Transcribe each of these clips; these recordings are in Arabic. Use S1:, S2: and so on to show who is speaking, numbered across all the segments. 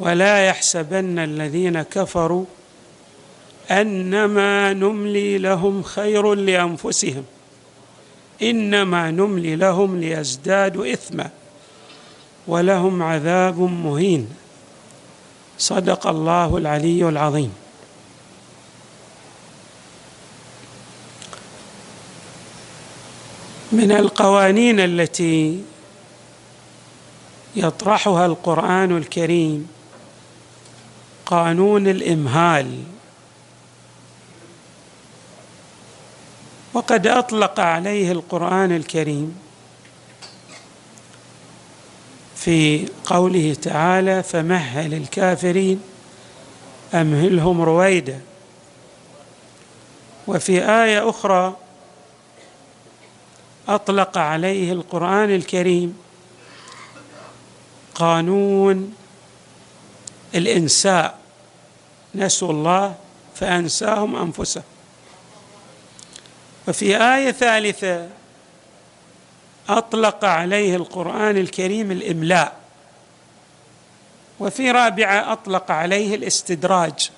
S1: ولا يحسبن الذين كفروا أنما نملي لهم خير لأنفسهم إنما نملي لهم ليزدادوا إثما ولهم عذاب مهين. صدق الله العلي العظيم. من القوانين التي يطرحها القرآن الكريم قانون الإمهال. وقد أطلق عليه القرآن الكريم في قوله تعالى فمهل الكافرين أمهلهم رويدا وفي آية أخرى أطلق عليه القرآن الكريم قانون الإنساء. نسوا الله فأنساهم أنفسهم. وفي آية ثالثة أطلق عليه القرآن الكريم الإملاء وفي رابعة أطلق عليه الاستدراج.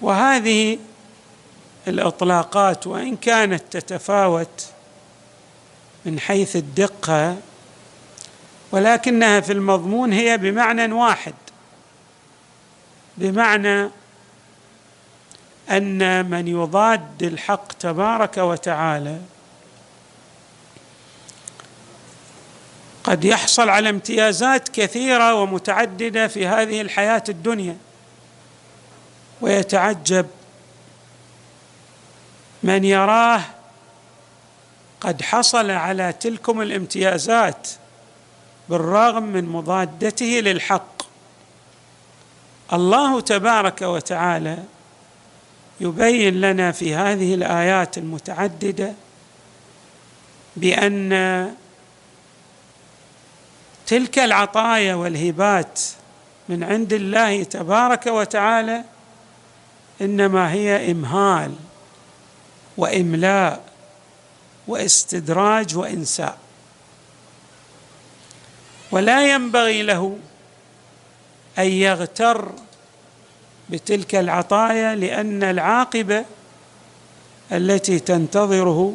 S1: وهذه الإطلاقات وإن كانت تتفاوت من حيث الدقة ولكنها في المضمون هي بمعنى واحد. بمعنى أن من يضاد الحق تبارك وتعالى قد يحصل على امتيازات كثيرة ومتعددة في هذه الحياة الدنيا. ويتعجب من يراه قد حصل على تلكم الامتيازات بالرغم من مضادته للحق. الله تبارك وتعالى يبين لنا في هذه الآيات المتعددة بأن تلك العطايا والهبات من عند الله تبارك وتعالى إنما هي إمهال وإملاء واستدراج وإنساء. ولا ينبغي له أن يغتر بتلك العطايا لأن العاقبة التي تنتظره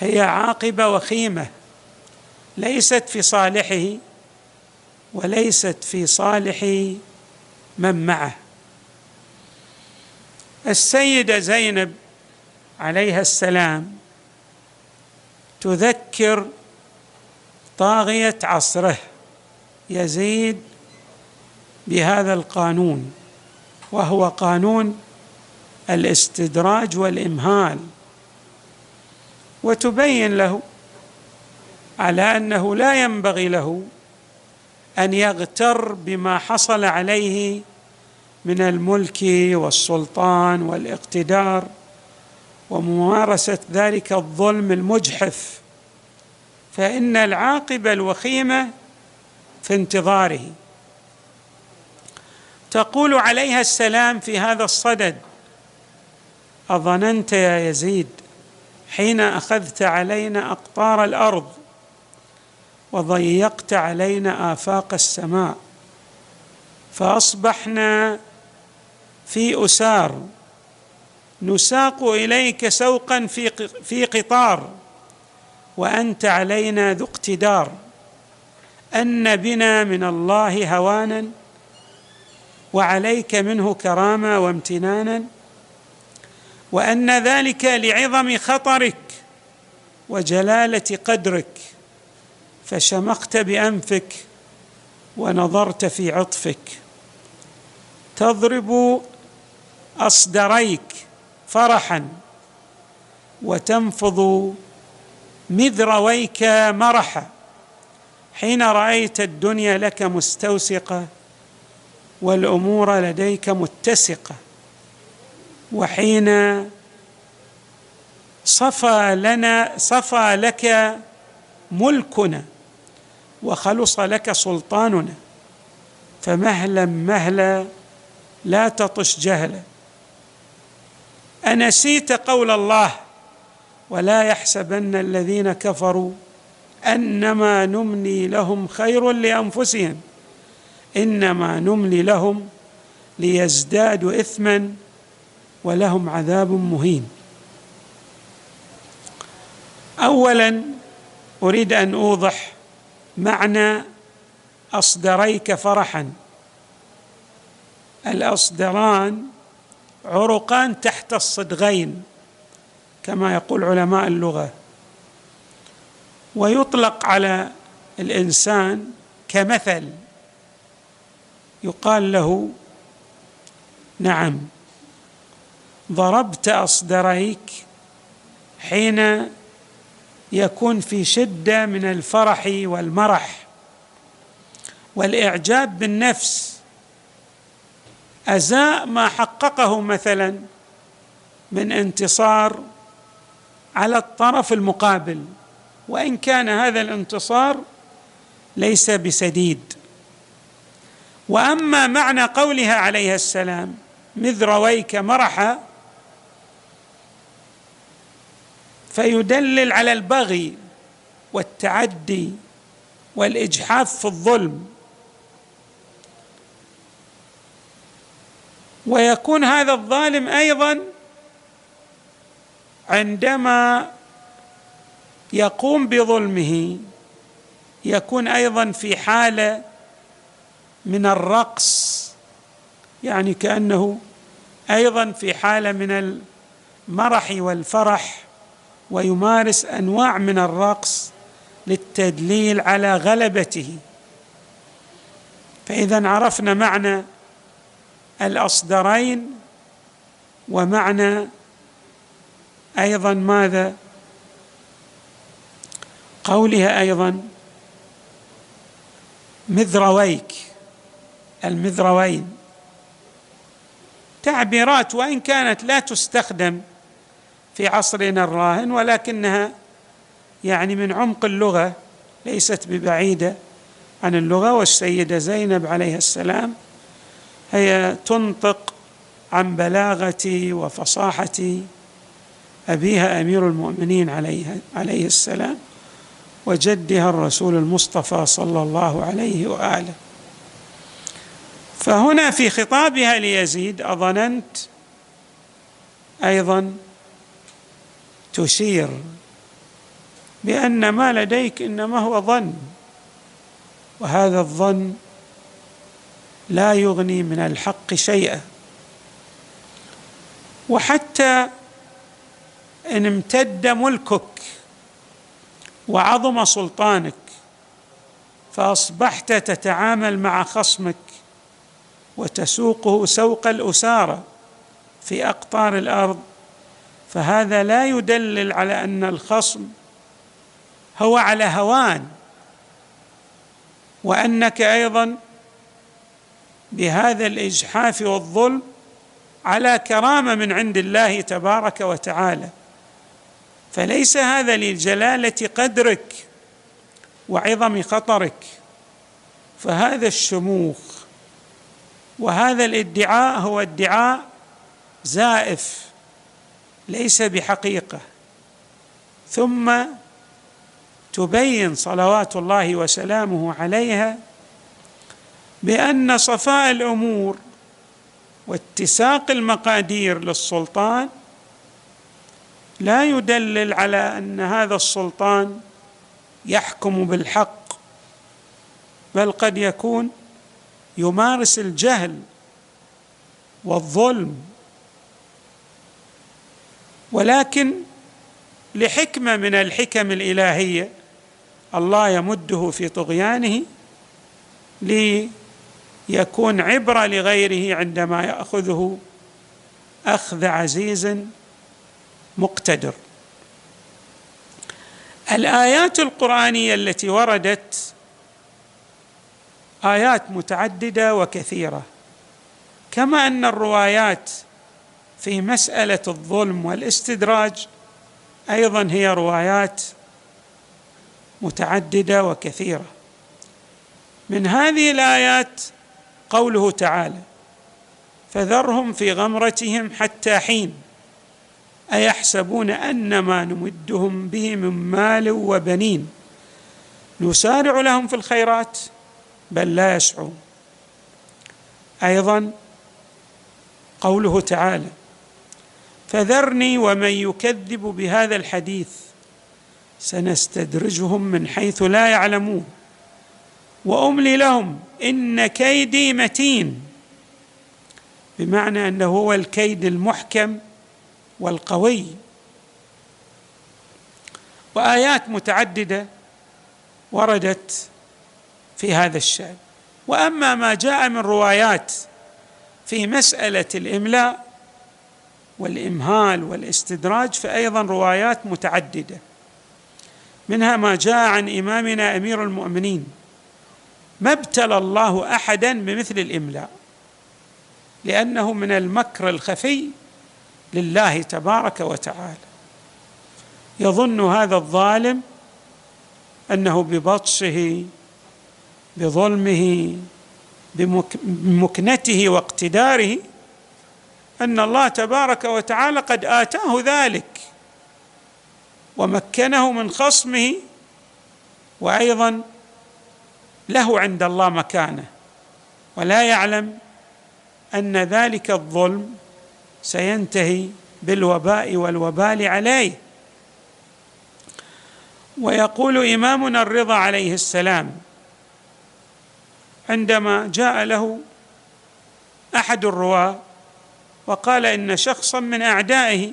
S1: هي عاقبة وخيمة ليست في صالحه وليست في صالح من معه. السيدة زينب عليها السلام تذكر طاغية عصره يزيد بهذا القانون وهو قانون الاستدراج والإمهال. وتبين له على أنه لا ينبغي له أن يغتر بما حصل عليه من الملك والسلطان والاقتدار وممارسة ذلك الظلم المجحف. فإن العاقبه الوخيمة في انتظاره. تقول عليها السلام في هذا الصدد. أظننت يا يزيد حين أخذت علينا أقطار الأرض وضيقت علينا آفاق السماء فأصبحنا في أسار. نساق إليك سوقا في في قطار وأنت علينا ذو اقتدار. أن بنا من الله هوانا وعليك منه كرامه وامتنانا وأن ذلك لعظم خطرك وجلالة قدرك فشمخت بأنفك ونظرت في عطفك. تضرب أصدريك فرحا وتنفض مذرويك مرحا. حين رأيت الدنيا لك مستوسقة والأمور لديك متسقة. وحين صفى لنا صفى لك ملكنا وخلص لك سلطاننا. فمهلا مهلا لا تطش جهلا. أنسيت قول الله ولا يحسبن الذين كفروا أنما نملي لهم خير لأنفسهم. إنما نملي لهم ليزدادوا اثما ولهم عذاب مهين. اولا أريد أن أوضح معنى أصدريك فرحا. الأصدران عرقان تحت الصدغين كما يقول علماء اللغة. ويطلق على الإنسان كمثل يقال له نعم ضربت أصدريك حين يكون في شدة من الفرح والمرح. والإعجاب بالنفس أزاء ما حققه مثلا من انتصار على الطرف المقابل وإن كان هذا الانتصار ليس بسديد. وأما معنى قولها عليه السلام مذ رويك مرحا فيدلل على البغي والتعدي والإجحاف في الظلم. ويكون هذا الظالم أيضا عندما يقوم بظلمه يكون أيضا في حالة من الرقص يعني كأنه أيضا في حالة من المرح والفرح ويمارس أنواع من الرقص للتدليل على غلبته. فاذا عرفنا معنى الأصدرين ومعنى أيضا ماذا؟ قولها أيضا مذرويك المذروين. تعبيرات وإن كانت لا تستخدم في عصرنا الراهن ولكنها يعني من عمق اللغة ليست ببعيدة عن اللغة. والسيدة زينب عليها السلام هي تنطق عن بلاغه وفصاحه أبيها أمير المؤمنين عليه عليه السلام وجدها الرسول المصطفى صلى الله عليه وآله. فهنا في خطابها ليزيد أظننت أيضا تشير بأن ما لديك إنما هو ظن وهذا الظن لا يغني من الحق شيئا. وحتى إن امتد ملكك وعظم سلطانك فأصبحت تتعامل مع خصمك وتسوقه سوق الاسارى في أقطار الأرض. فهذا لا يدلل على أن الخصم هو على هوان وأنك أيضا بهذا الإجحاف والظلم على كرامة من عند الله تبارك وتعالى. فليس هذا لجلاله قدرك وعظم خطرك فهذا الشموخ وهذا الادعاء هو ادعاء زائف ليس بحقيقة. ثم تبين صلوات الله وسلامه عليها بأن صفاء الأمور واتساق المقادير للسلطان لا يدلل على أن هذا السلطان يحكم بالحق بل قد يكون يمارس الجهل والظلم. ولكن لحكمة من الحكم الإلهية الله يمده في طغيانه ليكون عبرة لغيره عندما يأخذه أخذ عزيز مقتدر. الآيات القرآنية التي وردت آيات متعددة وكثيرة. كما أن الروايات في مسألة الظلم والاستدراج أيضا هي روايات متعددة وكثيرة. من هذه الآيات قوله تعالى فذرهم في غمرتهم حتى حين أيحسبون ان ما نمدهم به من مال وبنين. نسارع لهم في الخيرات؟ بل لا يسعون أيضا قوله تعالى فذرني ومن يكذب بهذا الحديث سنستدرجهم من حيث لا يعلمون وأملي لهم إن كيدي متين. بمعنى أنه هو الكيد المحكم والقوي. وآيات متعددة وردت في هذا الشأن. وأما ما جاء من روايات في مسألة الإملاء والإمهال والاستدراج فايضا روايات متعددة. منها ما جاء عن إمامنا أمير المؤمنين ما ابتلى الله احدا بمثل الإملاء لأنه من المكر الخفي لله تبارك وتعالى. يظن هذا الظالم أنه ببطشه بظلمه بمكنته واقتداره أن الله تبارك وتعالى قد آتاه ذلك ومكنه من خصمه وأيضا له عند الله مكانة. ولا يعلم أن ذلك الظلم سينتهي بالوباء والوبال عليه. ويقول إمامنا الرضا عليه السلام عندما جاء له أحد الرواة وقال إن شخصا من أعدائه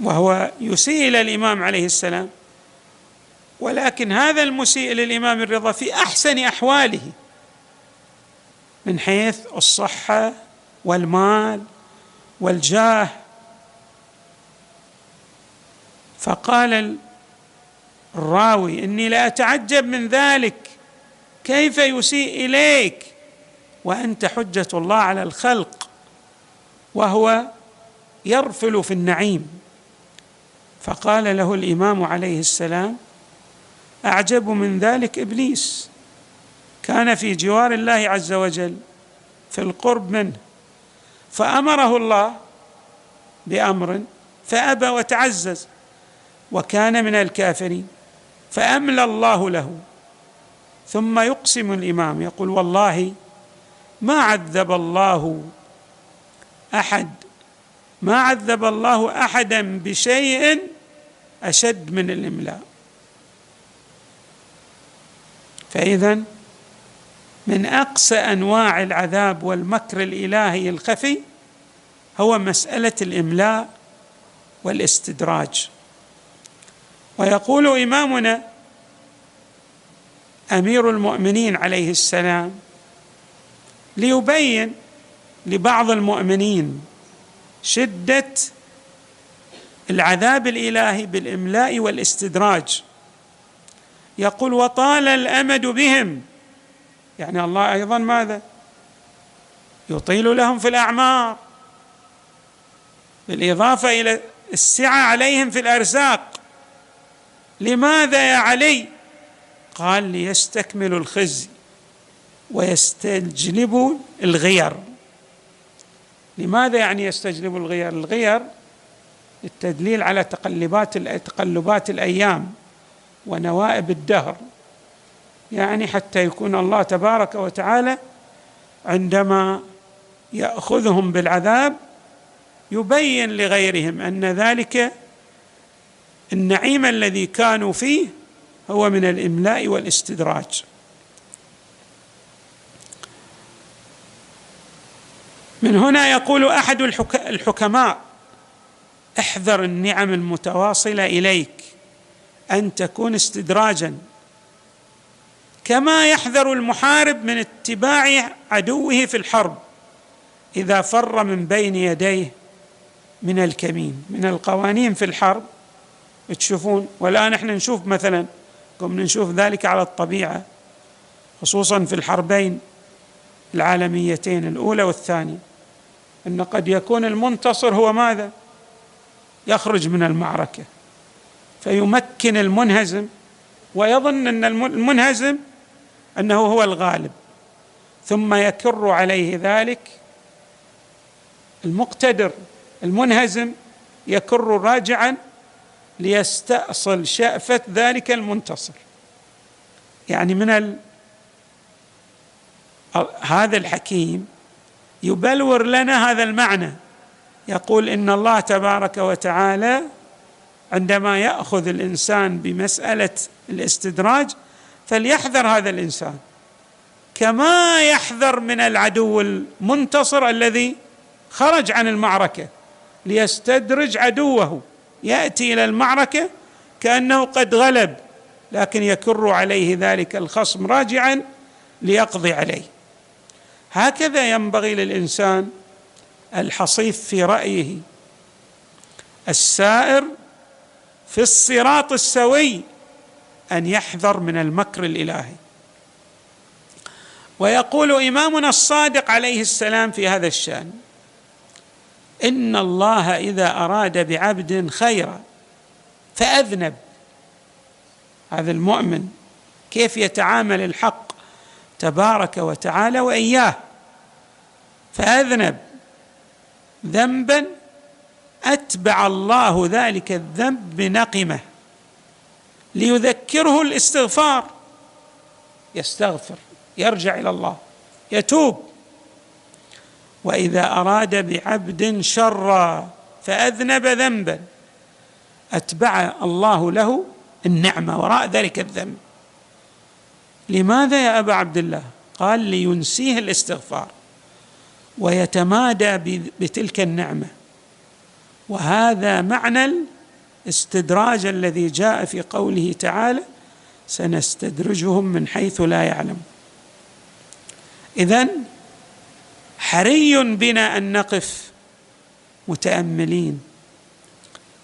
S1: وهو يسيء إلى الإمام عليه السلام ولكن هذا المسيء للامام الرضا في أحسن أحواله من حيث الصحة والمال والجاه. فقال الراوي إني لاتعجب من ذلك. كيف يسيء إليك؟ وأنت حجة الله على الخلق وهو يرفل في النعيم. فقال له الإمام عليه السلام أعجب من ذلك إبليس. كان في جوار الله عز وجل في القرب منه فأمره الله بأمر فأبى وتعزز وكان من الكافرين. فأملى الله له. ثم يقسم الإمام يقول والله ما عذب الله أحد ما عذب الله أحدا بشيء أشد من الإملاء. فاذا من اقسى أنواع العذاب والمكر الإلهي الخفي هو مسألة الإملاء والاستدراج. ويقول إمامنا أمير المؤمنين عليه السلام ليبين لبعض المؤمنين شدة العذاب الإلهي بالإملاء والاستدراج. يقول وطال الأمد بهم. يعني الله أيضا ماذا؟ يطيل لهم في الأعمار. بالإضافة إلى السعة عليهم في الأرزاق. لماذا يا علي؟ قال ليستكملوا الخزي ويستجلبوا الغير. لماذا يعني يستجلبوا الغير؟ الغير التدليل على تقلبات تقلبات الأيام ونوائب الدهر. يعني حتى يكون الله تبارك وتعالى عندما يأخذهم بالعذاب يبين لغيرهم أن ذلك النعيم الذي كانوا فيه هو من الإملاء والاستدراج. من هنا يقول أحد الحكماء احذر النعم المتواصلة إليك أن تكون استدراجا. كما يحذر المحارب من اتباع عدوه في الحرب إذا فر من بين يديه من الكمين من القوانين في الحرب. تشوفون. والآن إحنا نشوف مثلا قمنا نشوف ذلك على الطبيعة خصوصا في الحربين العالميتين الأولى والثانية. إن قد يكون المنتصر هو ماذا؟ يخرج من المعركة. فيمكن المنهزم ويظن إن المنهزم أنه هو الغالب. ثم يكر عليه ذلك المقتدر المنهزم يكر راجعا ليستأصل شأفة ذلك المنتصر. يعني من ال... هذا الحكيم يبلور لنا هذا المعنى. يقول إن الله تبارك وتعالى عندما يأخذ الإنسان بمسألة الاستدراج فليحذر هذا الإنسان. كما يحذر من العدو المنتصر الذي خرج عن المعركة ليستدرج عدوه. يأتي إلى المعركة كأنه قد غلب لكن يكر عليه ذلك الخصم راجعا ليقضي عليه. هكذا ينبغي للإنسان الحصيف في رأيه. السائر في الصراط السوي أن يحذر من المكر الإلهي. ويقول إمامنا الصادق عليه السلام في هذا الشأن إن الله إذا أراد بعبد خيرا فأذنب. هذا المؤمن كيف يتعامل الحق تبارك وتعالى وإياه؟ فأذنب. ذنبا أتبع الله ذلك الذنب بنقمه ليذكره الاستغفار. يستغفر يرجع إلى الله يتوب. وإذا أراد بعبد شرا فأذنب ذنبا. أتبع الله له النعمة وراء ذلك الذنب. لماذا يا أبا عبد الله؟ قال لينسيه الاستغفار ويتمادى بتلك النعمة. وهذا معنى الاستدراج الذي جاء في قوله تعالى سنستدرجهم من حيث لا يعلم. إذن حري بنا أن نقف متأملين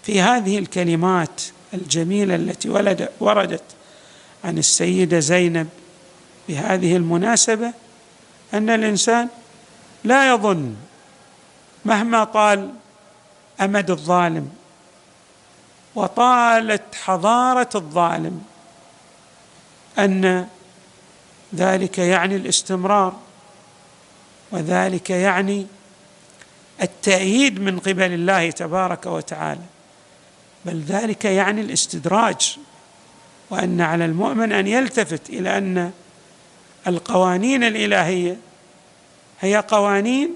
S1: في هذه الكلمات الجميلة التي ولد وردت عن السيدة زينب بهذه المناسبة أن الإنسان لا يظن مهما طال أمد الظالم وطالت حضارة الظالم أن ذلك يعني الاستمرار وذلك يعني التأييد من قبل الله تبارك وتعالى بل ذلك يعني الاستدراج وأن على المؤمن أن يلتفت إلى أن القوانين الإلهية هي قوانين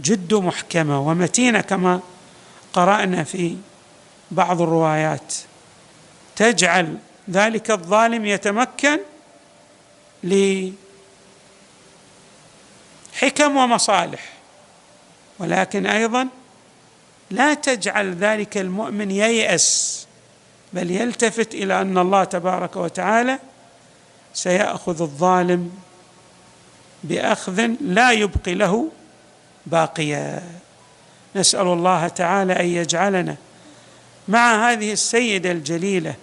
S1: جد محكمة ومتينة كما قرأنا في بعض الروايات. تجعل ذلك الظالم يتمكن حكم ومصالح. ولكن أيضا لا تجعل ذلك المؤمن ييأس بل يلتفت إلى أن الله تبارك وتعالى سيأخذ الظالم بأخذ لا يبقي له باقيا. نسأل الله تعالى أن يجعلنا مع هذه السيدة الجليلة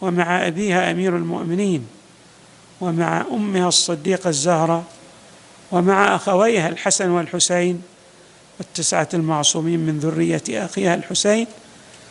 S1: ومع أبيها أمير المؤمنين ومع أمها الصديقة الزهراء ومع أخويها الحسن والحسين والتسعة المعصومين من ذرية أخيها الحسين